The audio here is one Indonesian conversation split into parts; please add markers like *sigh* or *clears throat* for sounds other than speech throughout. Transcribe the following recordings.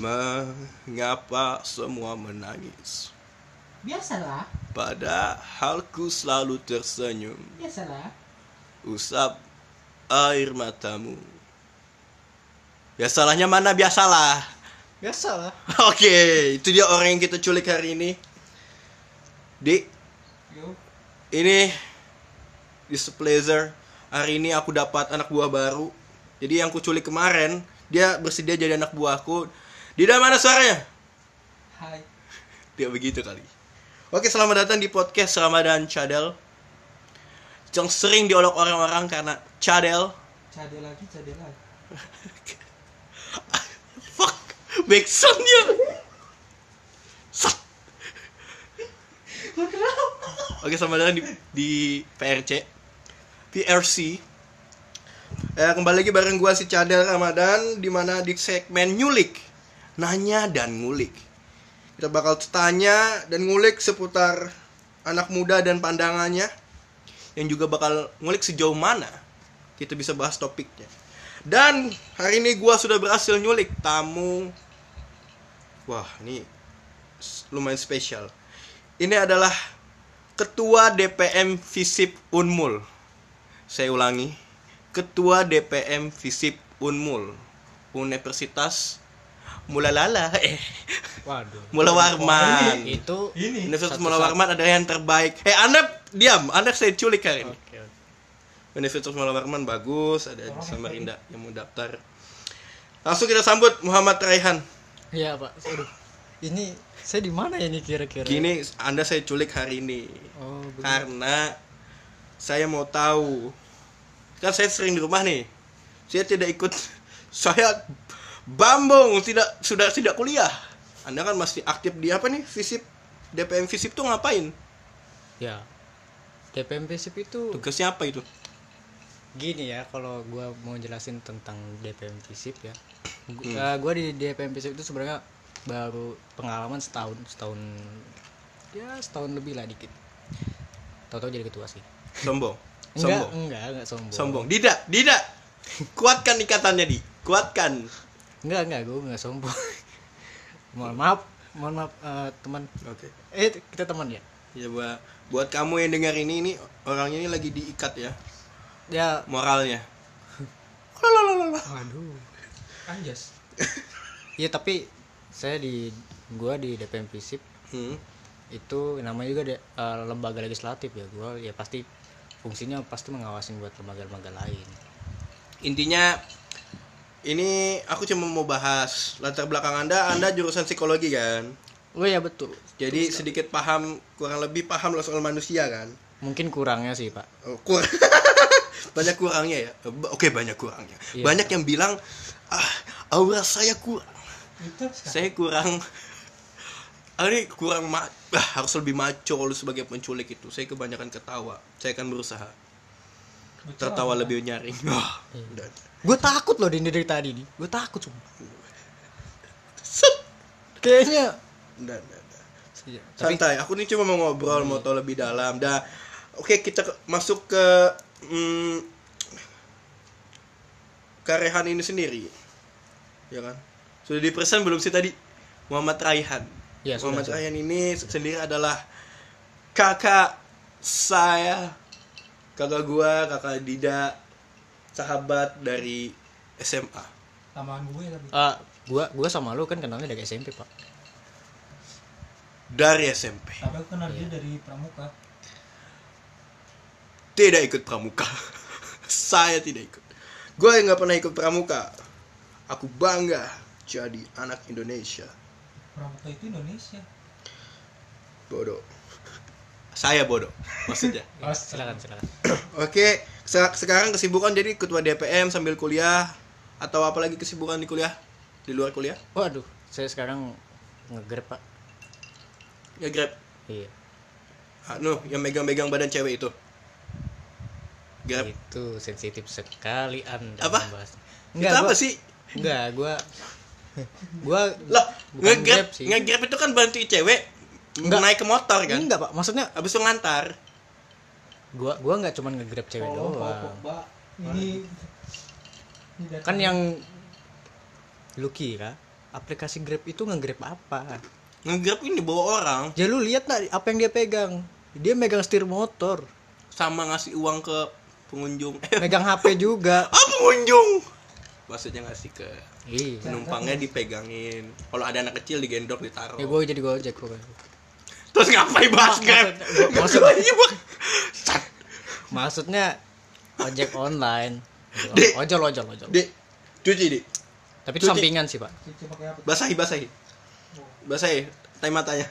Mengapa semua menangis? Biasalah, Padahal ku selalu tersenyum. Biasalah. Usap air matamu. Ya salahnya mana? Biasalah. Biasalah. *laughs* Oke, itu dia orang yang kita culik hari ini. Di, Yo. ini It's a pleasure Hari ini aku dapat anak buah baru. Jadi yang ku culik kemarin Dia bersedia jadi anak buahku Dida mana suaranya? Hai. Dia begitu kali. Oke, selamat datang di podcast Ramadan Cadel. Yang sering diolok orang-orang karena cadel. Cade lagi, cade lagi. *laughs* Fuck, backsoundnya. Sak. Oke, selamat datang di, di PRC. PRC. Eh, kembali lagi bareng gua si Cadel Ramadan di mana di segmen nyulik, nanya dan ngulik. Kita bakal tanya dan ngulik seputar anak muda dan pandangannya yang juga bakal ngulik sejauh mana kita bisa bahas topiknya. Dan hari ini gua sudah berhasil nyulik tamu Wah, ini lumayan spesial. Ini adalah Ketua DPM Visip Unmul. Saya ulangi, Ketua DPM Visip Unmul, Universitas Mulalala, eh, Waduh. Mula Warman. Itu Ini. Universitas Satu- Mula satu. Warman adalah yang terbaik. Eh, Anda diam, Anda saya culik hari ini. Oke. Universitas Mula Warman bagus, ada di Samarinda yang mau daftar. Langsung kita sambut Muhammad Raihan. Iya, Pak. Aduh. Ini saya di mana ya ini kira-kira? Gini, Anda saya culik hari ini. Oh, begitu. karena saya mau tahu kan saya sering di rumah nih saya tidak ikut *laughs* saya bambung tidak sudah tidak kuliah anda kan masih aktif di apa nih visip DPM visip tuh ngapain Ya. DPM Visip itu tugasnya apa itu gini ya kalau gua mau jelasin tentang DPM Visip ya. Hmm. eh, gua di DPM Visip itu sebenarnya baru pengalaman setahun, setahun ya setahun lebih lah dikit. Tahu-tahu jadi ketua sih. sombong *laughs* Enggak, sombong enggak, enggak sombong. sombong tidak tidak kuatkan ikatannya di kuatkan Enggak, enggak, gua enggak sombong. *laughs* mohon maaf, mohon maaf eh, teman. oke Eh, kita teman ya? ya buat buat kamu yang dengar ini ini orangnya ini lagi diikat ya Ya, moralnya *laughs* Waduh. Anjas. Iya *laughs* tapi saya di gua di DPM Visip hmm. itu namanya juga de- eh, lembaga legislatif ya gua ya pasti fungsinya pasti mengawasin buat lembaga-lembaga lain. intinya ini aku cuma mau bahas latar belakang anda. Anda jurusan psikologi kan? Oh ya betul. jadi sedikit paham kurang lebih paham lah soal manusia kan? Mungkin kurangnya sih pak. oh, kur- *laughs* banyak kurangnya ya? Oke banyak kurangnya. Iya. banyak yang bilang ah aura saya kurang saya kurang ah, ini kurang ma ah, harus lebih maco lu sebagai penculik itu. Saya kebanyakan ketawa. Saya akan berusaha tertawa lebih nyaring *laughs* udah. Gue takut loh ini dari tadi nih. Gue takut sumpah. Kayaknya. Iya, santai aku nih cuma mau ngobrol mau tahu lebih dalam dah oke kita masuk ke hmm, Karehan ini sendiri ya kan sudah dipresent belum sih tadi Muhammad Raihan Ya, Muhammad sudah. Raihan ini sendiri adalah kakak saya kakak gua kakak Dida sahabat dari SMA Tamaan gue tapi. eh, gua gua sama lu kan kenalnya dari SMP pak. dari SMP Tapi aku kenal dia dari pramuka. tidak ikut pramuka *laughs* saya tidak ikut gue yang nggak pernah ikut pramuka aku bangga jadi anak Indonesia Pramuka itu Indonesia. bodoh saya bodoh maksudnya *laughs* Oh, Silakan silakan. oke se- sekarang kesibukan jadi ketua DPM sambil kuliah atau apalagi kesibukan di kuliah di luar kuliah Waduh, saya sekarang ngegrab pak. ya grab Iya. anu yang megang-megang badan cewek itu grab Itu sensitif sekali anda Apa? membahas. itu apa gua- sih Enggak, gua *laughs* gua lah ngegrab ngegrab itu kan bantu cewek Enggak. naik ke motor kan enggak, Pak. Maksudnya habis itu ngantar gua gua nggak cuman ngegrab cewek Oh, doang. Pogba. Ini. ini. Kan yang Lucky kan? aplikasi Grab itu nge-Grab apa ngegrab ini bawa orang ya lu lihat nak apa yang dia pegang dia megang setir motor sama ngasih uang ke pengunjung *laughs* megang HP juga *laughs* ah pengunjung maksudnya ngasih ke iya penumpangnya dipegangin kalau ada anak kecil digendong ditaruh ya gue jadi gojek pokoknya terus ngapain bahas Maksud- grab maksud-. Sat. maksudnya ojek online Dek. ojol ojol ojol Dek, cuci dek tapi itu Cuci. sampingan sih pak Cuci pakai apa? basahi basahi basahi tai matanya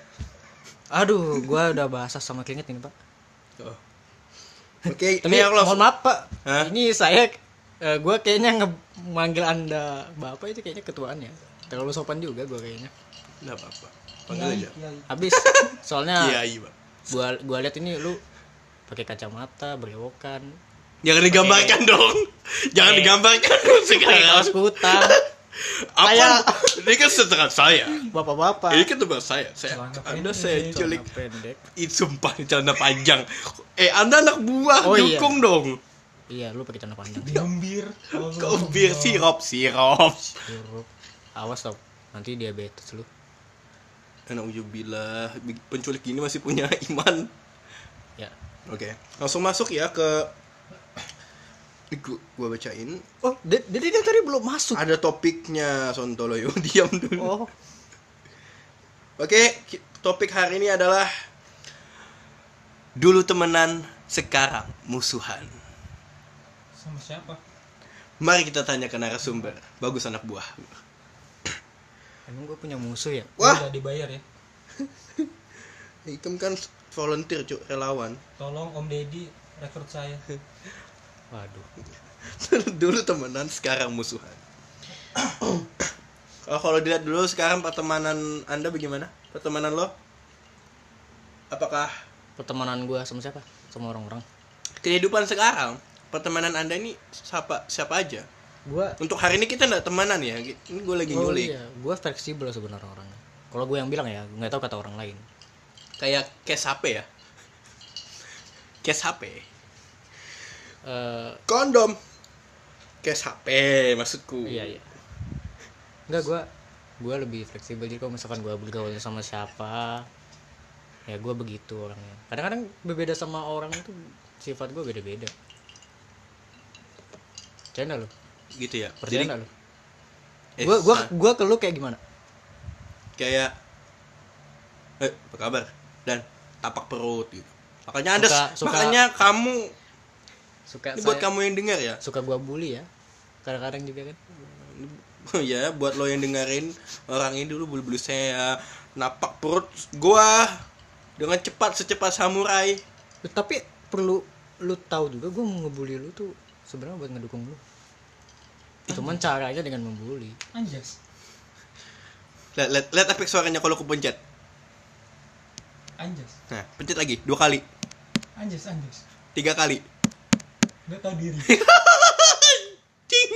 aduh gua udah basah sama keringet ini pak Oh. Oke, *laughs* tapi ini aku mohon maaf pak Hah? ini saya eh, gua kayaknya ngemanggil anda bapak itu kayaknya ketuaan ya terlalu sopan juga gua kayaknya Enggak apa-apa. Panggil aja. Kiai. habis soalnya *laughs* Kiai, Bang. gua gua lihat ini lu pakai kacamata berewokan Jangan digambarkan dong. Jangan digambarkan dong pakai kaos sekarang. kutang Apa? Kayak- Ini kan setelah saya. bapak-bapak Ini kan tempat saya. Saya Celana Anda pendek, saya culik. Itu sumpah celana panjang. Eh, Anda anak buah, Oh, iya. dukung dong. iya lu pakai celana panjang Digembir. Kalau Kau lu- bir sirop, sirop. Sirup. awas tau nanti diabetes lu Anak ujubillah, penculik gini masih punya *laughs* iman. ya Oke, langsung masuk ya ke Ini gua, gua bacain. oh jadi dia tadi belum masuk Ada topiknya Sontoloyo, *laughs* diam dulu. oh Oke, ki- topik hari ini adalah dulu temenan, sekarang musuhan. Sama siapa? Mari kita tanya ke narasumber. Bagus anak buah. Emang gue punya musuh ya Wah, Udah dibayar ya. *laughs* itu kan volunteer, cuk, relawan. Tolong Om Deddy rekrut saya. *laughs* waduh *laughs* dulu temenan, sekarang musuhan. *coughs* Kalau kalau dilihat dulu sekarang pertemanan Anda bagaimana? Pertemanan lo? Apakah pertemanan gue sama siapa sama orang-orang kehidupan sekarang pertemanan Anda ini siapa siapa aja? Gue Untuk hari ini kita nggak temanan ya. Ini gue lagi oh nyulik. iya gue fleksibel sebenarnya orangnya kalau gue yang bilang ya nggak tahu kata orang lain Kayak case HP ya. Case HP. Eh Kondom. Case HP maksudku. iya iya nggak gue gue lebih fleksibel jadi kalau misalkan gue bergaul sama siapa ya gue begitu orangnya kadang-kadang berbeda sama orang itu sifat gue beda-beda Canda lo Gitu ya. percaya Jadi nggak lo eh, gue gue ah, gue ke lu kayak gimana kayak eh apa kabar? Dan tapak perut gitu. Makanya Anda Suka- suka- makanya kamu suka ini buat saya- kamu yang dengar ya. suka gue bully ya kadang-kadang juga kan *laughs* ya, buat lo yang dengerin orang ini dulu bulu-bulu saya napak perut gua dengan cepat secepat samurai. tapi perlu lu tahu juga gue mau ngebully lu tuh sebenarnya buat ngedukung lu cuman caranya dengan membuli Anjas. Lihat, lihat, lihat efek suaranya kalau aku pencet. Anjas. Nah, pencet lagi dua kali, Anjas, anjas. tiga kali. Gak tau diri. *laughs* Cing.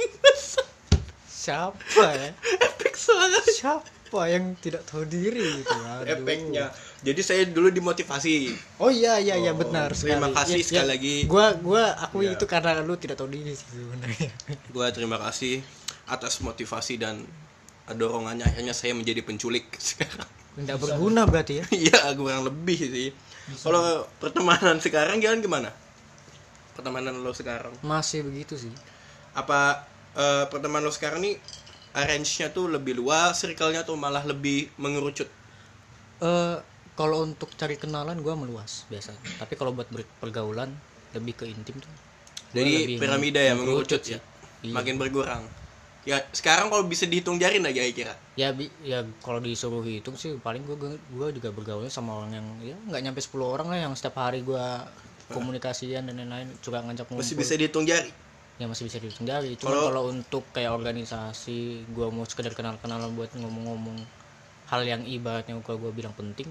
siapa ya efek suara. siapa yang tidak tahu diri gitu *laughs* Aduh. Efeknya. Jadi saya dulu dimotivasi. oh iya iya iya Oh, benar sekali terima kasih Ya, sekali ya. lagi. gua gua aku Ya. itu karena lu tidak tahu diri sih sebenarnya *laughs* Gua terima kasih atas motivasi dan dorongannya akhirnya saya menjadi penculik *laughs* sekarang. tidak berguna berarti ya Iya, kurang lebih sih. Kalau pertemanan sekarang jalan gimana? Pertemanan lo sekarang? masih begitu sih Apa eh, pertemanan lo sekarang nih arrange-nya tuh lebih luas, circle-nya tuh malah lebih mengerucut. eh kalau untuk cari kenalan gua meluas biasa tapi kalau buat pergaulan lebih ke intim tuh Jadi piramida ya mengerucut ya. Iya. Makin berkurang. Ya, sekarang kalau bisa dihitung jari lah kira-kira. ya bi ya kalau disuruh hitung sih paling gua gua juga bergaulnya sama orang yang ya nggak nyampe 10 orang lah yang setiap hari gua komunikasian dan lain-lain juga ngajak ngumpul Masih bisa dihitung jari. Ya masih bisa dihitung jari cuma Kalau- kalau untuk kayak organisasi gua mau sekedar kenal-kenalan buat ngomong-ngomong hal yang ibaratnya kalau gua bilang penting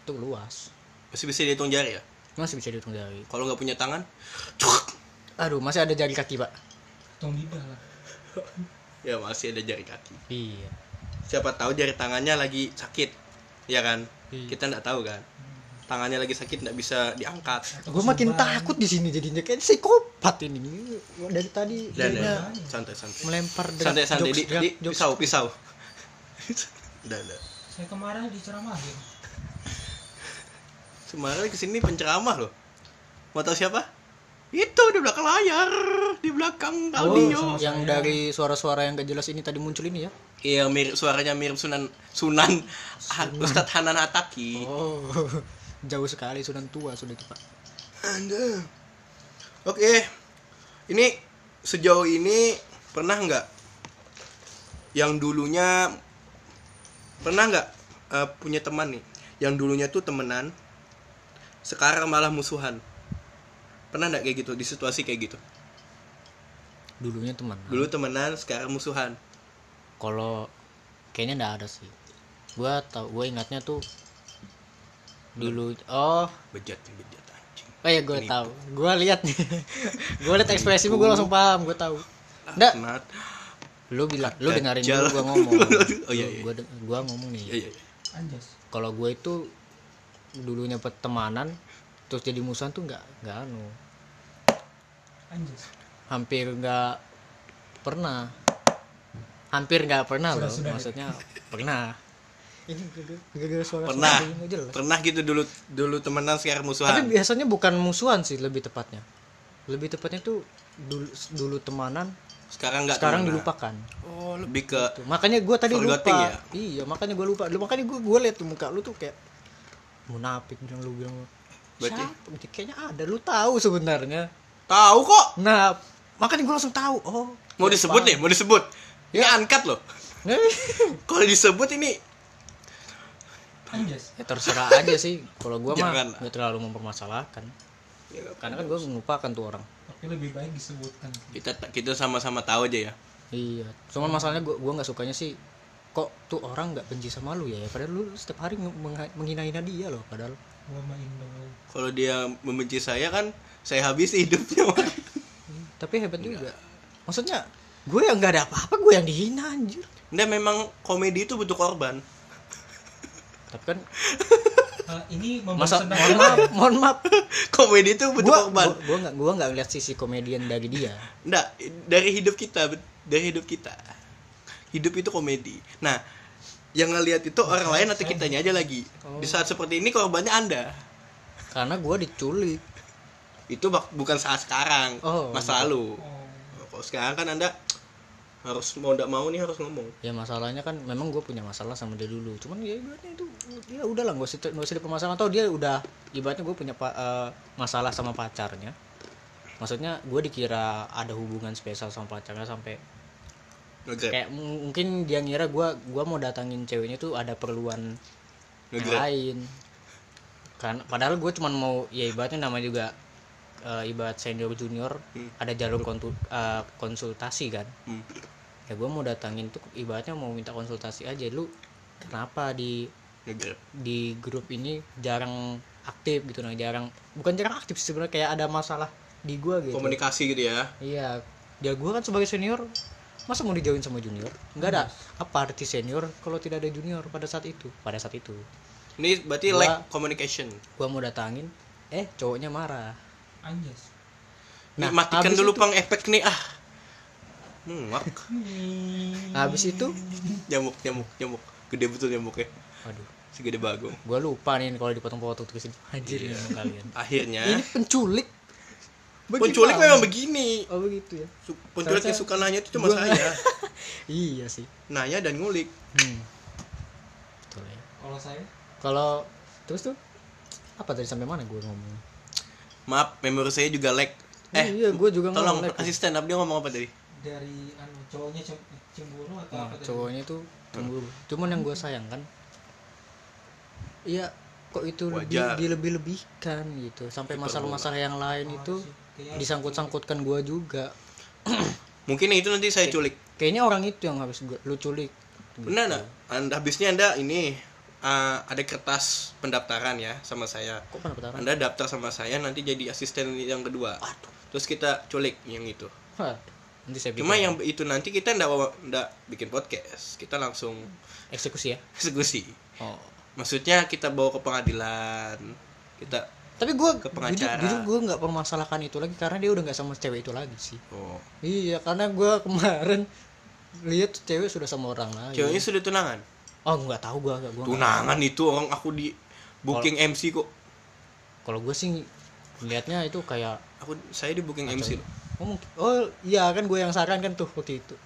itu luas Masih bisa dihitung jari ya. masih bisa dihitung jari Kalau nggak punya tangan, aduh masih ada jari kaki pak Tong lidah lah. *laughs* ya masih ada jari kaki. iya Siapa tahu jari tangannya lagi sakit, ya kan? Iya. Kita nggak tahu kan. Tangannya lagi sakit nggak bisa diangkat. gue makin takut di sini jadinya kayak psikopat ini dari tadi Dan jadinya santai santai. melempar dengan Santai santai di, jokes- di jokes- pisau pisau. Udah, udah. Saya kemarin diceramahin. Semarang ke sini penceramah loh. Mau tahu siapa? Itu di belakang layar, di belakang audio. sama- yang dari suara-suara yang gak jelas ini tadi muncul ini ya Iya mirip suaranya mirip Sunan Sunan Ah, Ustadz Hanan Ataki. oh jauh sekali sudah tua sudah itu pak Anda. Oke. Ini sejauh ini pernah nggak? Yang dulunya pernah nggak eh, punya teman nih? Yang dulunya tuh temenan sekarang malah musuhan. Pernah nggak kayak gitu? Di situasi kayak gitu? Dulunya teman. Dulu temenan sekarang musuhan. Kalau kayaknya nggak ada sih. Gua tau gue ingatnya tuh dulu oh. Bejat bejat anjing. Oh ya gue tahu. Gue lihat *laughs* gue lihat ekspresimu gue langsung paham gue tahu. Nggak, Nat. lu bilang lu dengerin dulu gue *laughs* ngomong. Oh, iya, iya. gue gua ngomong nih. Iya, iya, iya. Kalau gue itu dulunya pertemanan terus jadi musuhan tuh nggak nggak anu. Anjas. hampir nggak pernah. Hampir nggak pernah Sudah, loh sudah. maksudnya pernah ini gara-gara suara pernah. suara jelas. pernah gitu dulu dulu temenan sekarang tapi musuhan. Biasanya bukan musuhan sih lebih tepatnya. Lebih tepatnya tuh dulu dulu temanan sekarang nggak sekarang temenan. dilupakan. Oh lebih ke Tuh, makanya gue tadi lupa. ya? iya makanya gue lupa. Lu makanya gue gue liat tuh muka lu tuh kayak munafik bilang lu bilang Berarti- siapa? Kayaknya ada. Lu tahu sebenarnya. Tahu kok. Nah makanya gue langsung tahu. Oh mau ya, disebut nih paham. mau disebut. Ini angkat loh. *laughs* Kalau disebut ini Anjas. ya terserah aja sih. Kalau gue mah nggak terlalu mempermasalahkan. Karena kan gue melupakan tuh orang. Tapi lebih baik disebutkan. kita kita sama-sama tahu aja ya. Iya. Cuman masalahnya gue gua nggak sukanya sih kok tuh orang nggak benci sama lu ya? Padahal lu setiap hari menghina-hina dia loh padahal. Gua kalau dia membenci saya kan saya habis hidupnya tapi hebat juga. Maksudnya gue yang nggak ada apa-apa gue yang dihina anjir. Nggak memang komedi itu butuh korban tapi kan Ah, ini masa mohon maaf mohon maaf. *laughs* Komedi itu butuh gua korban. gua gua nggak gua nggak ngeliat sisi komedian dari dia. Nggak, dari hidup kita dari hidup kita. Hidup itu komedi. Nah yang ngelihat itu orang lain atau kitanya aja lagi. Di saat seperti ini korbannya anda. Karena gue diculik. Itu bak- bukan saat sekarang Oh, masa lalu. Oh, kalau sekarang kan anda harus mau tidak mau nih harus ngomong. Ya masalahnya kan memang gue punya masalah sama dia dulu. Cuman ya ibaratnya itu ya udahlah gak usah gak usah dipermasalahan atau dia udah ibaratnya gue punya eh, masalah sama pacarnya. Maksudnya gue dikira ada hubungan spesial sama pacarnya sampai ngegrab kayak mungkin dia ngira gue gua mau datangin ceweknya tuh ada perluan yang lain. Kan padahal gue cuman mau ya ibaratnya nama juga eh, ibarat senior junior Hmm. ada jalur kontu- eh, konsultasi kan. Hmm. ya gue mau datangin tuh ibaratnya mau minta konsultasi aja lu kenapa di di grup ini jarang aktif gitu nah jarang bukan jarang aktif sebenarnya kayak ada masalah di gua gitu. Komunikasi gitu ya? Iya dia gua kan sebagai senior masa mau dijauhin sama junior? Nggak ada apa arti senior kalau tidak ada junior pada saat itu? Pada saat itu. Ini berarti Gua- lack communication. gua mau datangin eh cowoknya marah Anjas. Nih, Nah, matikan dulu itu- pang efek nih ah. Muak. Habis itu? Nyamuk nyamuk nyamuk. Gede betul nyamuknya. Waduh. Segede bagong gua lupa nih kalau dipotong-potong terus ini anjir Iya. kalian. Akhirnya ini penculik. Penculik Bagaimana? memang begini. Oh begitu ya. Su- penculik yang suka nanya itu cuma gua- saya. *laughs* Iya sih. Nanya dan ngulik. Hmm. Betul ya. Kalau saya? Kalau terus tuh apa tadi sampai mana gue ngomong maaf memori saya juga lag. Eh, iya gue juga tolong ngomong lag. asisten up dia ngomong apa tadi? Dari anu cowoknya cem- cemburu atau Nah, apa tadi? cowoknya itu cemburu. Cuman yang gue sayang kan? Iya kok itu lebih Wajar. dilebih-lebihkan gitu. Sampai masalah-masalah yang lain Oh, itu disangkut-sangkutkan gue juga. *clears throat* Mungkin itu nanti saya culik. kayaknya orang itu yang habis gua, lu culik. Benar nggak anda habisnya anda ini uh, ada kertas pendaftaran ya sama saya. Kok pendaftaran? Anda daftar sama saya nanti jadi asisten yang kedua. Terus kita culik yang itu. Wah, nanti saya cuma yang itu nanti kita ndak ndak bikin podcast. Kita langsung eksekusi ya? eksekusi. Oh. Maksudnya kita bawa ke pengadilan kita tapi gue Ke pengacara. jujur gue nggak permasalahkan itu lagi karena dia udah nggak sama cewek itu lagi sih. Oh. Iya, karena gue *laughs* kemarin lihat cewek sudah sama orang lain. Ceweknya sudah tunangan oh nggak tahu gua gua nggak- tunangan itu orang aku di booking MC kok. kalau gue sih lihatnya itu kayak aku saya di booking MC loh. oh, mungkin, oh iya kan gue yang saran kan tuh waktu itu.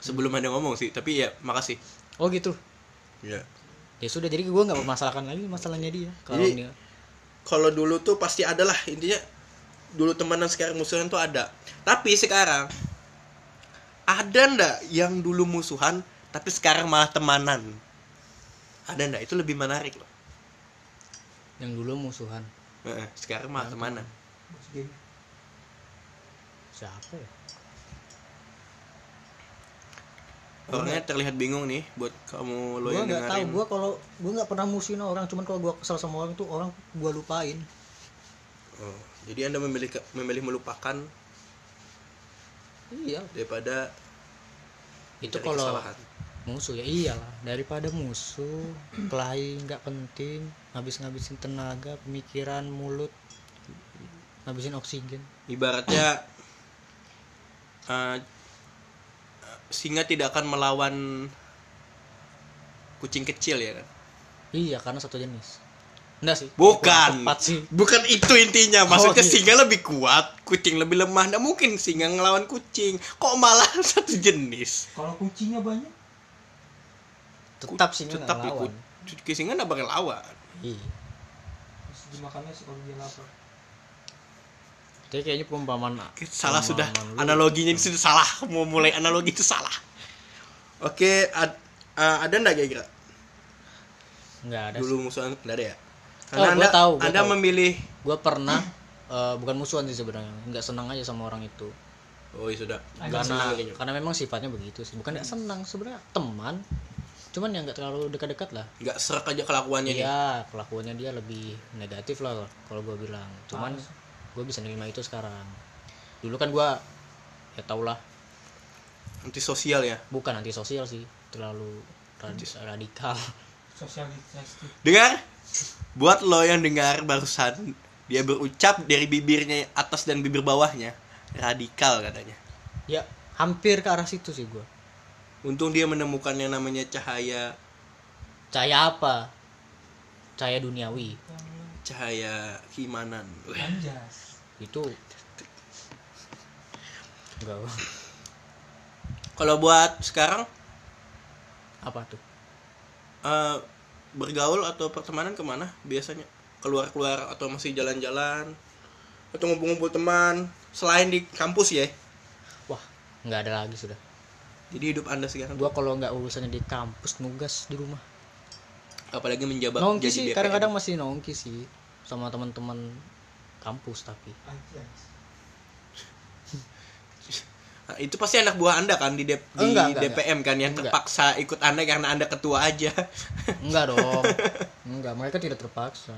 Sebelum ada ngomong sih tapi ya makasih. Oh gitu. Ya ya sudah jadi gue nggak mempermasalahkan lagi masalahnya dia kalau Jadi- dia kalau dulu tuh pasti ada lah intinya dulu temenan sekarang musuhan tuh ada. Tapi sekarang ada ndak yang dulu musuhan tapi sekarang malah temanan. Ada ndak itu lebih menarik loh. Yang dulu musuhan. Sekarang malah temanan. Bos game. siapa ya? Orangnya terlihat bingung nih buat kamu lo yang nggak tahu. gue kalau gue nggak pernah musuhin orang. Cuman kalau gue kesel sama orang tuh orang gue lupain. Oh, jadi anda memilih memilih melupakan iya. daripada itu kalau kesalahan. Musuh ya iyalah. Daripada musuh kelahi nggak penting ngabis ngabisin tenaga pemikiran mulut ngabisin oksigen. Ibaratnya *clears throat* eh, singa tidak akan melawan kucing kecil ya kan? Iya karena satu jenis. Enggak sih? Bukan. Tepat sih. Bukan itu intinya. Maksudnya Oh, iya. singa lebih kuat kucing lebih lemah. Nggak mungkin singa ngelawan kucing. Kok malah *laughs* satu jenis? Kalau kucingnya banyak, tetap sih tetap nggak lawan. ikut. Kucing singa nggak bakal lawan. Iya. Terus dimakannya sih kalau dia lapar. jadi kayaknya perumpamaan salah sudah. lu- analoginya ini sudah salah. Mau mulai analogi itu salah. Oke ad- eh, ada nggak kira-kira? Nggak ada dulu musuhan nggak ada ya? Oh, karena gua anda tahu, gua anda tahu. memilih gue pernah eh, bukan musuhan sih sebenarnya. Nggak senang aja sama orang itu. Oh ya sudah. Agak karena karena memang sifatnya begitu sih. Bukan nggak senang sebenarnya teman cuman yang nggak terlalu dekat-dekat lah nggak serak aja kelakuannya nih Iya, kelakuannya dia lebih negatif lah kalau gue bilang. Cuman gue bisa nerima itu sekarang. Dulu kan gue ya tau lah, antisosial ya bukan antisosial sih, terlalu radi- radikal. Sosialisasi. dengar buat lo yang dengar barusan dia berucap dari bibirnya atas dan bibir bawahnya radikal katanya ya, hampir ke arah situ sih gue. Untung dia menemukan yang namanya cahaya Cahaya apa? Cahaya duniawi. cahaya keimanan Anjas. Itu enggak kalau buat sekarang apa tuh? eh, bergaul atau pertemanan ke mana biasanya keluar keluar atau masih jalan-jalan atau ngumpul-ngumpul teman selain di kampus ya Wah, nggak ada lagi sudah. Jadi hidup anda sekarang Gua kalau nggak urusannya di kampus nugas di rumah. apalagi menjabat Nongki jadi sih, BPM. kadang-kadang masih nongki sih sama teman-teman kampus tapi. Nah, itu pasti anak buah anda kan di, D- di Enggak, enggak, DPM kan yang Enggak. terpaksa ikut anda karena anda ketua aja Enggak dong. *laughs* Enggak, mereka tidak terpaksa.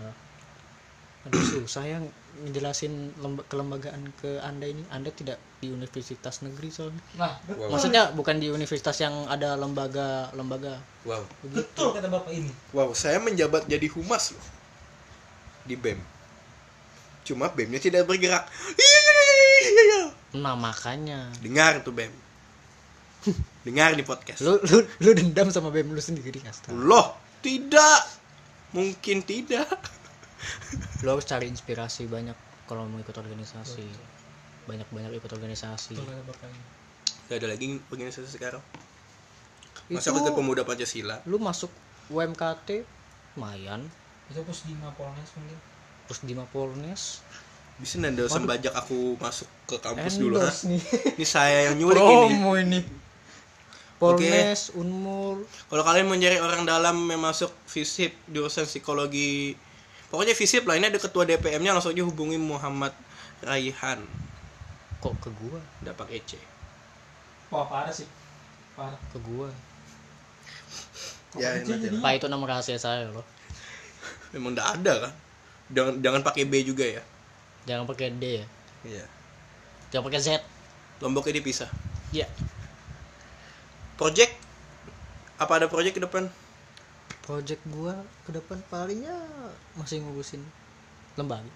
Aduh susah yang ngejelasin lemba- kelembagaan ke Anda ini. Anda tidak di universitas negeri soalnya. Nah, betul. Maksudnya bukan di universitas yang ada lembaga-lembaga. wow betul kata bapak ini. wow saya menjabat jadi humas loh di BEM cuma BEM-nya tidak bergerak Nah, makanya dengar tuh BEM dengar di podcast lu lu lu dendam sama BEM lu sendiri astaga. loh tidak mungkin tidak Lu harus cari inspirasi banyak kalau mau ikut organisasi. Banyak-banyak ikut organisasi. Ini. Gak ada lagi organisasi sekarang Itu masa ikut pemuda pancasila lu masuk UMKT lumayan Itu pos di Polnes mungkin. terus di Mapolnes bisa nanda sembajak aku masuk ke kampus dulu ha? nih *laughs* ini saya yang nyulik ini promo ini Polnes Unmul kalau kalian mau nyari orang dalam yang masuk FISIP jurusan psikologi pokoknya FISIP lah ini ada ketua DPM nya langsung aja hubungi Muhammad Raihan. Kok ke gua? Nggak pakai C. Wah, parah sih. Parah. ke gua. Ya pak itu nama rahasia saya loh. *laughs* Memang nggak ada kan? Jangan jangan pakai B juga ya? Jangan pakai D ya? Iya. Jangan pakai Z. Lomboknya dipisah? Ya project? Apa ada project ke depan project gua ke depan palingnya masih ngurusin lembaga.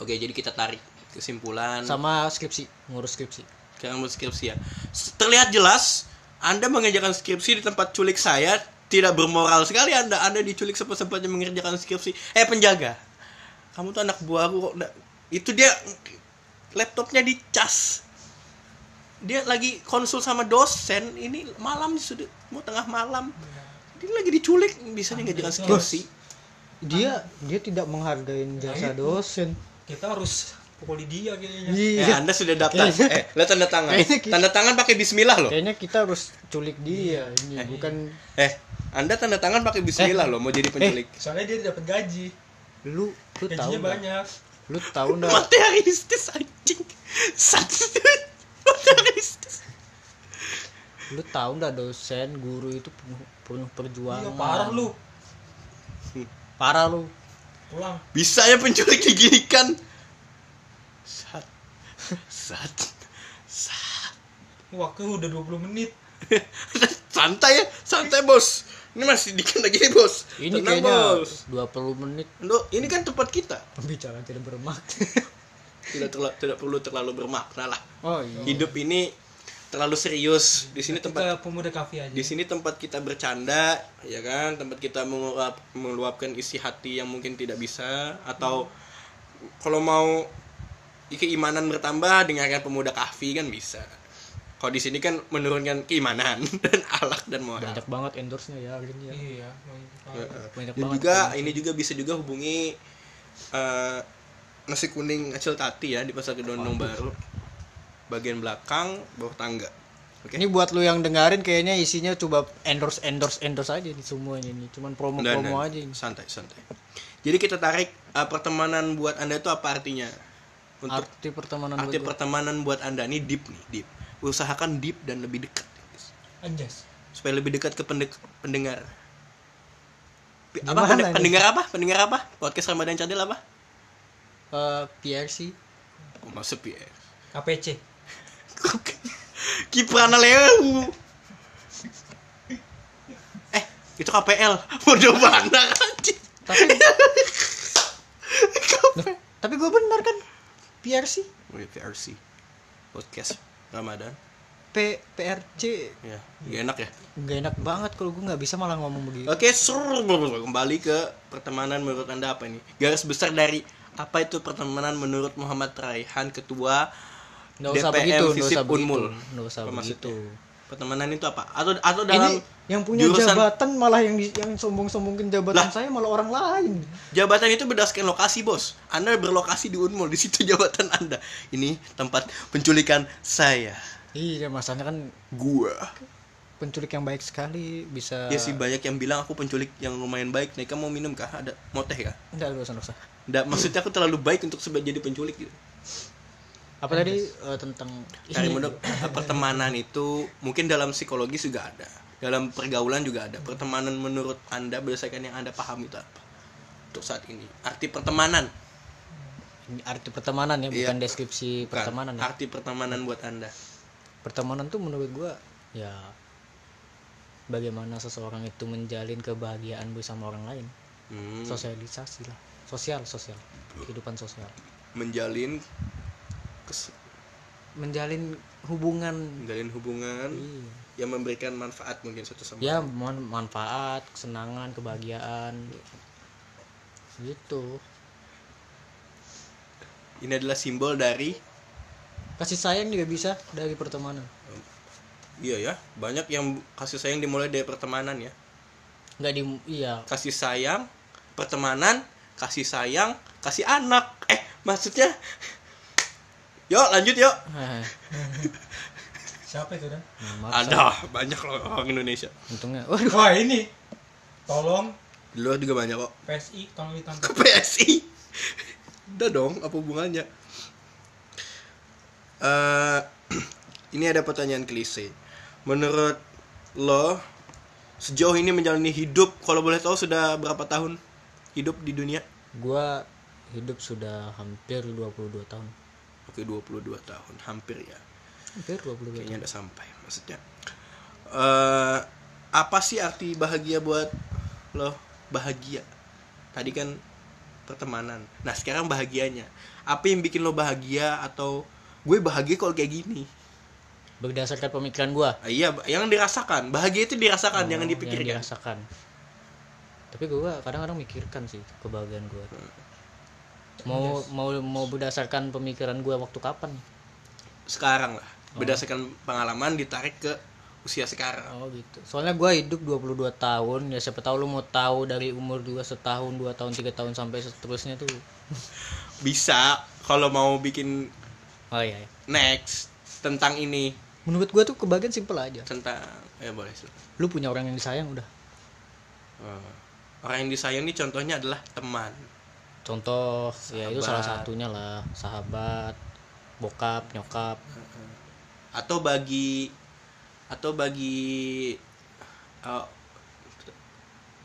Oke jadi kita tarik kesimpulan. Sama skripsi ngurus skripsi. Sekarang buat skripsi ya. Terlihat jelas anda mengerjakan skripsi di tempat culik saya tidak bermoral sekali anda. Anda diculik sempat sempatnya mengerjakan skripsi. Eh penjaga. Kamu tuh anak buahku kok itu dia laptopnya dicas dia lagi konsul sama dosen ini malam sudah mau tengah malam dia lagi diculik bisa ngerjakan itu skripsi dia dia tidak menghargai jasa dosen kita harus pukuli dia kayaknya Eh, iya anda sudah daftar. Eh, lihat tanda tangan. Kita- Tanda tangan pakai bismillah loh. kayaknya kita harus culik dia ini bukan Eh, Anda tanda tangan pakai bismillah loh mau jadi penculik. soalnya dia dapat gaji lu lu tahu gajinya nggak? banyak lu tahu nggak *laughs* Materialistis anjing. Satu. Lu tahu nggak dosen guru itu penuh penuh perjuangan iya parah lu parah lu pulang Bisa ya penculik diginikan. Sat. Sat. Sat. waktu udah 20 menit *laughs* santai ya, santai bos. Ini masih dikit lagi nih bos. ini Tenang, kayaknya bos. 20 menit Loh, ini kan tempat kita. pembicaraan tidak bermakna Tidak terla- tidak perlu terlalu bermakna lah. Oh iya. Hidup ini terlalu serius. Di sini tempat kita pemuda kafe aja. di sini tempat kita bercanda ya kan? Tempat kita menguap, meluapkan isi hati yang mungkin tidak bisa atau kalau mau keimanan bertambah dengarkan pemuda kahfi kan bisa. Kalau di sini kan menurunkan keimanan *laughs* dan alak dan moral. Banyak banget endorse nya ya gini ya. Iya banyak banget. Banyak dan banget juga ini juga bisa juga hubungi eh, nasi kuning acil tati ya di pasar kedondong baru bagian belakang bawah tangga. Oke. Ini buat lu yang dengerin kayaknya isinya coba endorse endorse endorse aja nih semuanya ini. Cuman promo Dan- promo dan aja ini. santai santai. Jadi kita tarik uh, pertemanan buat anda itu apa artinya? Untuk arti pertemanan arti buat pertemanan buat anda. Ini deep nih deep. Usahakan deep dan lebih dekat anjas. Supaya lebih dekat ke pendek- pendengar. Apa? Gimana pende- nih? pendengar apa? Pendengar apa? Podcast ramadan cadel apa? Eh, PRC oh, masuk ya KPC Kiprana Leo eh itu KPL bodoh banget anjing. Tapi Loh, tapi gue benar kan? PRC Oh, iya, PRC podcast Ramadan. P PRC ya gak enak ya? Nggak enak banget kalau gue nggak bisa malah ngomong begitu. Oke, sur, kembali ke pertemanan menurut Anda apa ini? Garis besar dari apa itu pertemanan menurut Muhammad Raihan ketua nggak usah DPM begitu nggak usah Unmul. nggak usah begitu Pertemanan itu apa? Atau atau dalam ini yang punya jurusan- jabatan malah yang yang sombong-sombongin jabatan Lah. saya malah orang lain jabatan itu berdasarkan lokasi, Bos. Anda berlokasi di Unmul, di situ *laughs* jabatan Anda. Ini tempat penculikan saya. iya masalahnya kan Gua. penculik yang baik sekali bisa Ya sih banyak yang bilang aku penculik yang lumayan baik. Nih, kamu mau minum kah? Ada mau teh kah? enggak usah usah Nggak, maksudnya aku terlalu baik untuk sebab jadi penculik gitu. Apa tadi? Eh, tentang Dari menurut *clears throat* pertemanan itu mungkin dalam psikologi juga ada, dalam pergaulan juga ada. Pertemanan menurut anda berdasarkan yang anda paham itu apa? Untuk saat ini, arti pertemanan, ini arti pertemanan ya Iya. bukan deskripsi Bukan, pertemanan ya. arti pertemanan buat anda. pertemanan tuh menurut gua ya bagaimana seseorang itu menjalin kebahagiaan bersama orang lain. Hmm, sosialisasi lah. Sosial sosial. Kehidupan sosial. Menjalin, kes- menjalin hubungan. Menjalin hubungan iya. yang memberikan manfaat mungkin satu sama ya man- manfaat kesenangan kebahagiaan. Gitu. Ini adalah simbol dari, kasih sayang juga bisa dari pertemanan. Iya ya, banyak yang kasih sayang dimulai dari pertemanan ya. nggak di iya. Kasih sayang, pertemanan, kasih sayang, kasih anak. Eh, maksudnya, yuk lanjut yuk. *laughs* siapa itu dan Maaf, Ada banyak loh orang Indonesia. untungnya *laughs* waduh wah ini tolong Di luar juga banyak kok. PSI tolong ditangkap Ke PSI. Udah dong, apa hubungannya? Eh, *clears throat* ini ada pertanyaan klise. Menurut lo sejauh ini menjalani hidup, kalau boleh tahu sudah berapa tahun hidup di dunia? gua hidup sudah hampir 22 tahun Oke, 22 tahun, hampir ya. hampir 22 tahun Kayaknya udah sampai maksudnya. Eh, apa sih arti bahagia buat lo? Bahagia. Tadi kan pertemanan. Nah, sekarang bahagianya. Apa yang bikin lo bahagia atau gue bahagia kalau kayak gini? berdasarkan pemikiran gua Ah, iya yang dirasakan bahagia itu dirasakan jangan Oh, yang dipikirkan dirasakan tapi gua kadang-kadang mikirkan sih kebahagiaan gua mau mau mau berdasarkan pemikiran gua waktu kapan? Sekarang lah. Berdasarkan pengalaman ditarik ke usia sekarang. Oh gitu. Soalnya gua hidup 22 tahun ya siapa tahu lu mau tahu dari umur 2 setahun 2 tahun 3 tahun sampai seterusnya tuh. *laughs* Bisa kalau mau bikin oh iya, iya. next tentang ini. Menurut gua tuh kebahagiaan simpel aja. Tentang ya boleh lu punya orang yang disayang udah. Oh. orang yang disayang ini contohnya adalah teman contoh ya itu salah Sahabat. satunya lah sahabat bokap nyokap. Atau bagi atau bagi uh,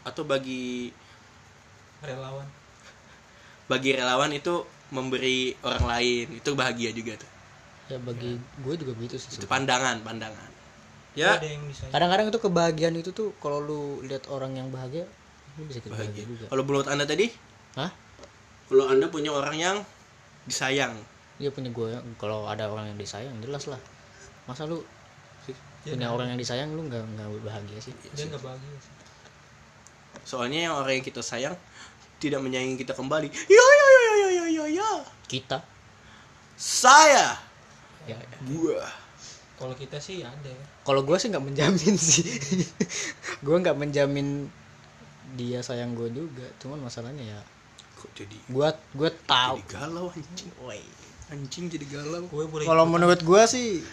atau bagi relawan. Bagi relawan itu memberi orang lain itu bahagia juga tuh. Ya bagi gue juga begitu sih itu pandangan pandangan. Ya. ya. Kadang-kadang itu kebahagiaan itu tuh kalau lu lihat orang yang bahagia lu bisa bahagia. bahagia juga. Kalau menurut anda tadi? Hah? Kalau anda punya orang yang disayang. Dia punya gue kalau ada orang yang disayang jelas lah. Masa lu Dia punya nggak- orang yang disayang lu nggak nggak bahagia sih? Dia nggak bahagia sih. Soalnya yang orang yang kita sayang tidak menyayangi kita kembali. Ya ya ya ya ya ya ya, ya. kita. Saya. Ya, ya. gua. Kalau kita sih ada ya. Kalau gue sih nggak menjamin sih. *laughs* Gue nggak menjamin dia sayang gue juga. Cuman masalahnya ya kok jadi gue gue tahu jadi galau anjing. Anjing jadi galau. Gue boleh kalau menurut gue sih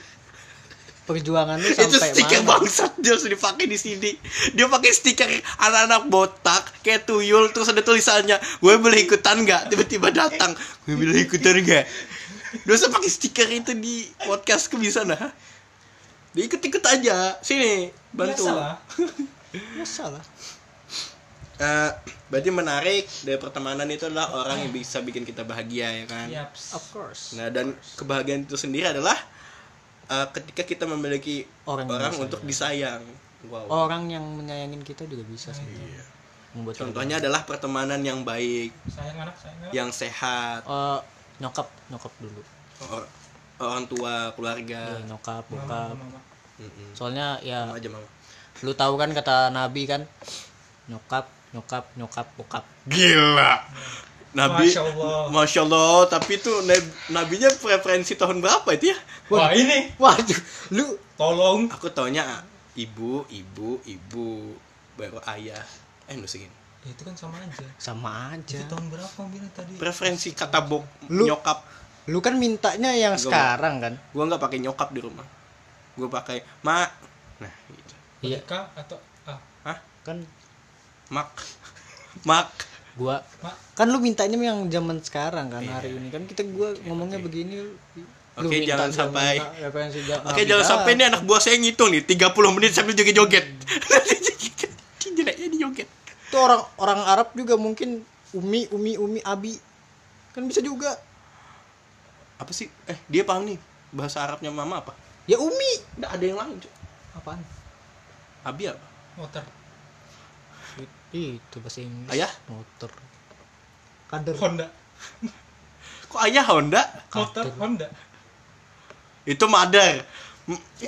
perjuangan lu itu sampai stiker mana? bangsat dia harus dipakai di sini. Dia pakai stiker anak-anak botak kayak tuyul terus ada tulisannya gue boleh ikutan nggak? Tiba-tiba datang gue boleh ikutan nggak? Dia usah pakai stiker itu di podcast ke bisa nah. Dia ikut-ikut aja. Sini bantu. Biasa lah *laughs* Biasa lah Eh, berarti menarik dari pertemanan itu adalah orang yang bisa bikin kita bahagia ya kan? Yaps. of course. Nah dan kebahagiaan itu sendiri adalah eh, ketika kita memiliki Orang orang, untuk disayang. Wow. Orang yang menyayangin kita juga bisa sih. Membuat kita contohnya adalah pertemanan yang baik sayang anak sayang anak. yang sehat. Eh, nyokap nyokap dulu. Or- orang tua keluarga. Ya, nyokap mama bokap. mama soalnya ya Sama aja mama. lu tahu kan kata nabi kan nyokap nyokap nyokap bokap. Gila. Nabi Masya Allah. Masya Allah tapi itu nab- nabinya preferensi tahun berapa itu ya? Wah ini. waduh lu. Tolong. Aku taunya ibu ibu ibu baru ayah. Eh lu segini Ya, itu kan sama aja. Sama aja. Itu tahun berapa bilang tadi? Preferensi kata bok Lu- nyokap. lu kan mintanya yang Gua- sekarang kan? gua nggak pakai nyokap di rumah. Gua pakai mak. Nah gitu. Iya. Atau ah. Hah? Kan mak mak gua mak kan lu mintanya yang zaman sekarang kan hari ini kan kita gua ngomongnya begini lu Iya. Oke, minta jangan sampai- Oke nabi jangan sampai nih anak buah saya ngitung nih 30 menit sambil joget-joget. *laughs* Jeleknya di joget. itu orang orang Arab juga mungkin umi umi umi abi kan bisa juga Apa sih? Eh dia paham nih bahasa Arabnya mama apa? ya umi Nggak ada yang lain Cuk. apaan Abi apa? motor itu bahasa Inggris Ayah? motor kader Honda *laughs* Kok ayah Honda? motor Kader. Honda Itu mother. *laughs*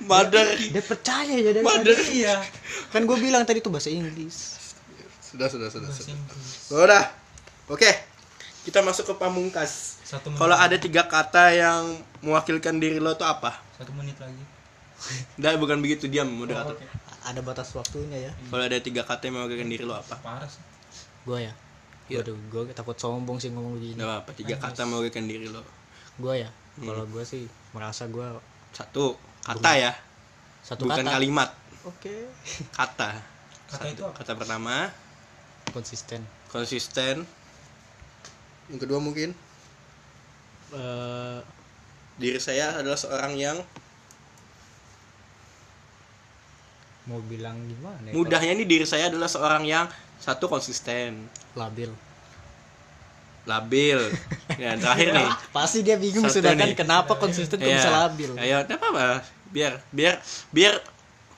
Mother. dia percaya ya dari Mother. iya kan gue bilang tadi tuh bahasa Inggris Sudah sudah sudah. bahasa sudah. Inggris Udah. Oke. Kita masuk ke pamungkas. Kalau ada tiga kata yang mewakilkan diri lo tuh apa? satu menit lagi Nggak, bukan begitu diam Oh, moderator. Ada batas waktunya ya Kalau ada tiga kata yang mewakilkan diri lo apa? parah sih gue ya Iya. Waduh, gue takut sombong sih ngomong begini Nggak apa, tiga kata mewakilkan diri lo. gue ya Hmm. kalau gue sih merasa gue Satu kata ya, satu bukan kata kalimat. oke Kata. kata itu apa Kata pertama konsisten konsisten. Yang kedua mungkin Eh, diri saya adalah seorang yang mau bilang gimana ya, mudahnya ini diri saya adalah seorang yang satu konsisten, labil labil. *laughs* Ya, terakhir nih. pasti dia bingung Satu sudah kan kenapa konsisten kok Iya. bisa labil Ayo, enggak apa-apa. Biar biar biar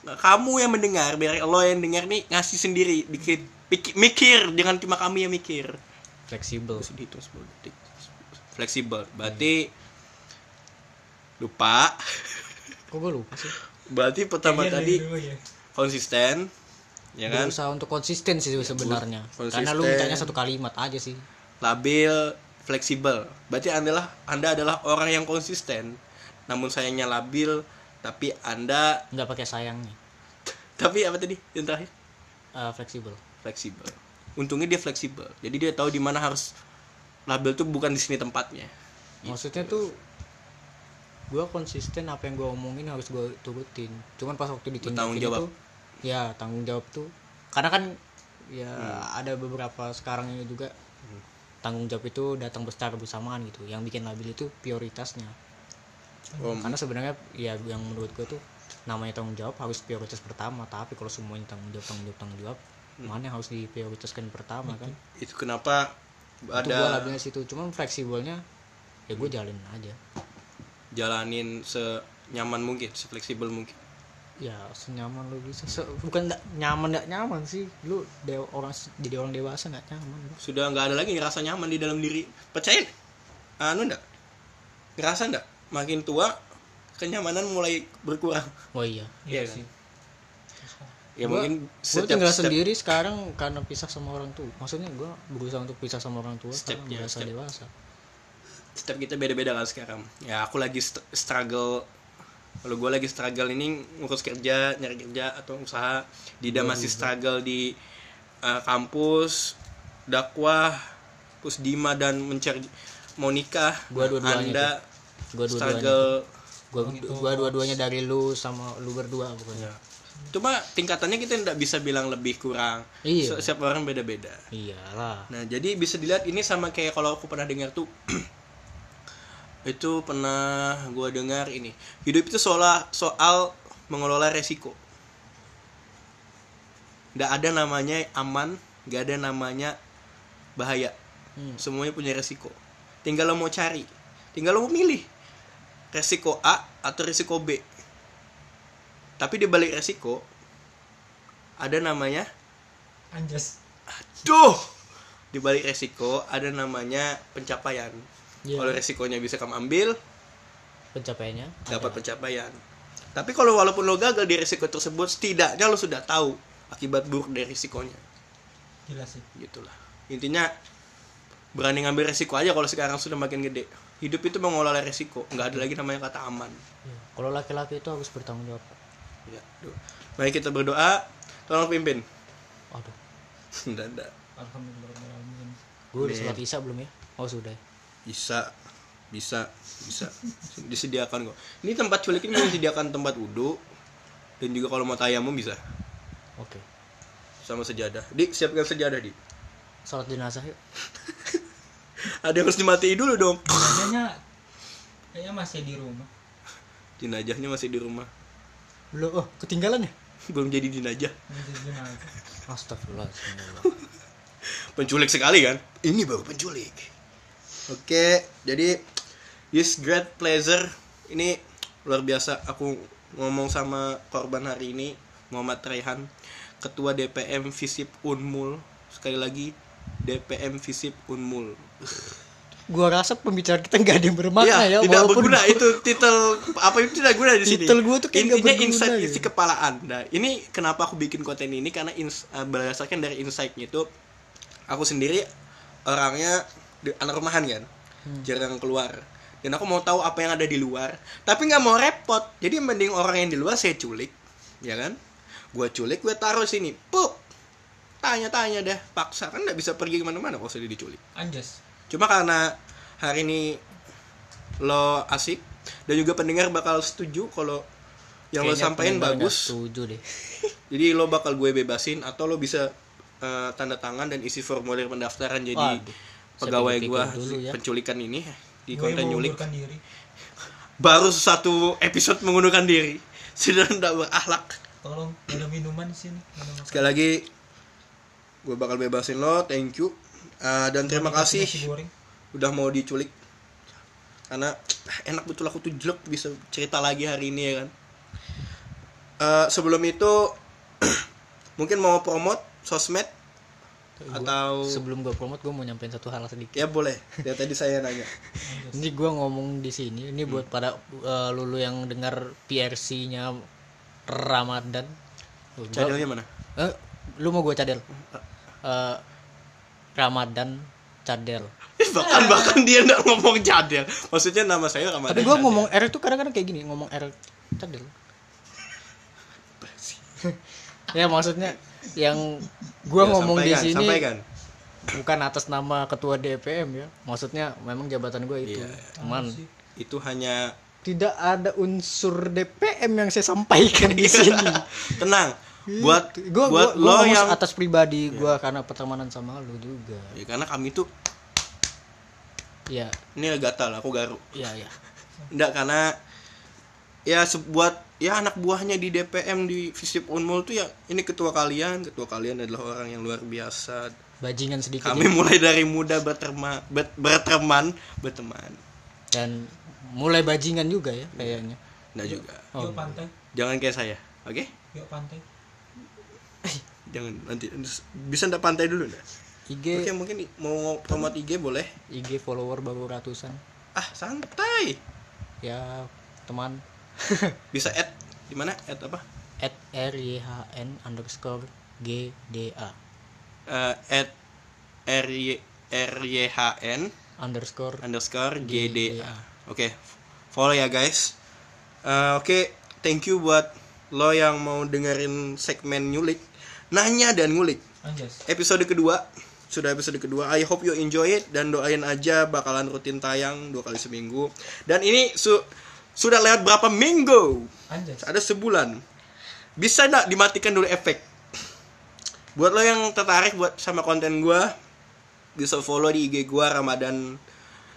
kamu yang mendengar, biar lo yang dengar nih ngasih sendiri dikit pikir, mikir, jangan cuma kami yang mikir. fleksibel politik. Fleksibel. Berarti lupa kok gue lupa sih berarti pertama Kayaknya tadi dari dulu ya. Konsisten ya kan? Berusaha untuk konsisten sih sebenarnya. Konsisten. karena lu mintanya satu kalimat aja sih. Labil fleksibel. Berarti anda anda adalah orang yang konsisten. Namun sayangnya labil tapi anda nggak pakai sayangnya. Tapi apa tadi yang terakhir? Eh, fleksibel. Fleksibel. Untungnya dia fleksibel. Jadi dia tahu di mana harus labil tuh bukan di sini tempatnya. Maksudnya tuh gue konsisten apa yang gue omongin harus gue turutin. Cuman pas waktu ditindakin jawab. itu ya tanggung jawab tuh. Karena kan ya ada beberapa sekarang ini juga tanggung jawab itu datang secara bersamaan gitu. Yang bikin labil itu prioritasnya. Om, karena sebenarnya ya yang menurut gue tuh namanya tanggung jawab harus prioritas pertama. Tapi kalau semuanya tanggung jawab tanggung jawab tanggung jawab mana yang harus diprioritaskan pertama kan? Itu kenapa itu gue ada labilnya situ. Cuman fleksibelnya ya gue jalin aja. Jalanin senyaman mungkin sefleksibel mungkin ya senyaman lu bisa. Se- bukan nggak nyaman nggak nyaman sih. Lu de- orang jadi orang dewasa nggak nyaman. Lu. sudah nggak ada lagi rasa nyaman di dalam diri. Percaya? Anu enggak ngerasa enggak makin tua kenyamanan mulai berkurang. Oh iya. Iya Iya kan? sih. ya Gua- mungkin gue tinggal sendiri sekarang karena pisah sama orang tua. Maksudnya gue berusaha untuk pisah sama orang tua Step, karena ya, merasa step. dewasa. step kita beda-beda kan sekarang. Ya aku lagi st- struggle kalau gue lagi struggle ini ngurus kerja nyari kerja atau usaha. Dida masih struggle di uh, kampus dakwah terus Dima dan mencari mau nikah. Gua dua-duanya anda gue dua-duanya struggle gue gua dua-duanya dari lu sama lu berdua pokoknya. Ya. cuma tingkatannya kita tidak bisa bilang lebih kurang. Iya. Se- setiap orang beda-beda. Iyalah. Nah, jadi bisa dilihat ini sama kayak kalau aku pernah dengar tuh *clears throat* itu pernah gua dengar ini. Hidup itu soal soal mengelola resiko. Nggak ada namanya aman, nggak ada namanya bahaya. Hmm. Semuanya punya resiko. Tinggal lo mau cari, tinggal lo mau milih resiko A atau resiko B. Tapi di balik resiko ada namanya Anjas. Duh, di balik resiko ada namanya pencapaian. Iya. Kalau resikonya bisa kamu ambil, pencapaiannya dapat pencapaian. Tapi kalau walaupun lo gagal di resiko tersebut, setidaknya lo sudah tahu akibat buruk dari resikonya. Gila sih. Gitulah. Intinya berani ngambil resiko aja kalau sekarang sudah makin gede. Hidup itu mengelola resiko, nggak ada lagi namanya kata aman. Iya. kalau laki-laki itu harus bertanggung jawab Ya, duh. Mari kita berdoa, tolong pimpin. aduh *laughs* ada. Alhamdulillah. gue udah sholat isya belum ya oh sudah bisa bisa bisa. Disediakan kok. Ini tempat culik ini menyediakan tempat wudhu dan juga kalau mau tayamum bisa. Oke. Sama sejadah. Di siapkan sejadah di. Sholat jenazah yuk. *laughs* Ada yang harus dimatiin dulu dong. Jenazahnya kayaknya masih di rumah. jenajahnya masih di rumah. Belum oh ketinggalan ya? Belum jadi jenazah. Astagfirullah Astagfirullah. *laughs* penculik sekali kan? Ini baru penculik oke jadi this great pleasure ini luar biasa aku ngomong sama korban hari ini Muhammad Raihan ketua DPM Visip Unmul sekali lagi DPM Visip Unmul gua rasa pembicaraan kita nggak ada yang bermakna Iya, ya tidak walaupun berguna itu titel apa itu tidak guna di sini. Titel gua tuh kayak intinya insight gitu. isi kepala Anda. Ini kenapa aku bikin konten ini karena ins- eh, berdasarkan dari insightnya itu aku sendiri orangnya anak rumahan kan, Hmm. jarang keluar. Dan aku mau tahu apa yang ada di luar, tapi nggak mau repot. Jadi mending orang yang di luar saya culik, ya kan? Gua culik, gue taruh sini, pup. Tanya-tanya deh, paksa kan nggak bisa pergi ke mana-mana kalau sudah diculik. Anjas. Cuma karena hari ini lo asik dan juga pendengar bakal setuju kalau yang lo Kayaknya sampaikan pendengar nggak bagus. setuju deh *laughs* Jadi lo bakal gue bebasin atau lo bisa eh, tanda tangan dan isi formulir pendaftaran jadi Waduh, pegawai dulu ya. penculikan ini di Gue konten nyulik. diri. Baru satu episode mengundurkan diri. *laughs* Sudah tidak berakhlak. Tolong ada minuman di sini. Ada. Sekali lagi gue bakal bebasin lo, thank you. Eh, dan terima kasih udah mau diculik karena ah, enak betul aku tuh jelek bisa cerita lagi hari ini ya kan Eh, sebelum itu *clears throat* mungkin mau promote sosmed Gua- atau sebelum gue promote gue mau nyampein satu hal sedikit. Ya boleh. Ya tadi saya nanya. *laughs* Ini gue ngomong di sini ini buat pada uh, lulu yang dengar PRC nya Ramadan. Cadelnya mana? Eh, lu mau gue cadel? Eh, Ramadan cadel. *laughs* Bahkan bahkan dia nggak ngomong cadel. Maksudnya nama saya Ramadan tapi gue ngomong R itu kadang-kadang kayak gini ngomong R cadel. *laughs* Ya maksudnya yang gue Ya, ngomong di sini sampaikan. bukan atas nama ketua DPM ya. Maksudnya memang jabatan gue itu. Iya. cuman itu hanya tidak ada unsur DPM yang saya sampaikan di sini. *laughs* Tenang buat gue buat gua, lo yang atas pribadi gue karena pertemanan sama lu juga. Ya, karena kami tuh ya ini gatal aku garuk. Ya ya enggak karena ya sebuat ya anak buahnya di DPM di Visip Unmul tuh ya ini ketua kalian. Ketua kalian adalah orang yang luar biasa. Bajingan sedikit kami ya. mulai dari muda berteman ber- berteman berteman. Dan mulai bajingan juga ya kayaknya. Enggak juga. Oh. Yuk pantai, jangan kayak saya oke? Yuk pantai. *laughs* jangan nanti bisa ndak pantai dulu enggak IG oke mungkin mau promote IG boleh. IG follower baru ratusan. Ah santai. Ya teman *laughs* bisa add di mana? Add apa? At ryhn underscore gda Eh, add ry ryhn underscore underscore gda GDA. oke follow ya guys. Eh, oke thank you buat lo yang mau dengerin segmen nyulik nanya dan ngulik. Anjas. episode kedua sudah episode kedua. I hope you enjoy it dan doain aja bakalan rutin tayang dua kali seminggu. Dan ini su- sudah lewat berapa minggu? Anjas. ada sebulan. Bisa nggak dimatikan dulu efek? Buat lo yang tertarik buat sama konten gua bisa follow di IG gua Ramadan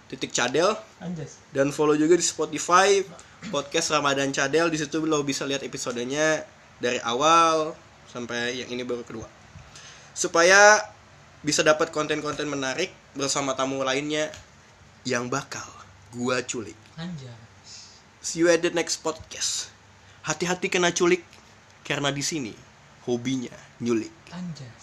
titik cadel. Anjas. dan follow juga di Spotify podcast Ramadan Cadel. Di situ lo bisa lihat episodenya dari awal sampai yang ini baru kedua. Supaya bisa dapat konten-konten menarik bersama tamu lainnya yang bakal gua culik. Anjas. See you at the next podcast hati-hati kena culik karena di sini hobinya nyulik Anjas.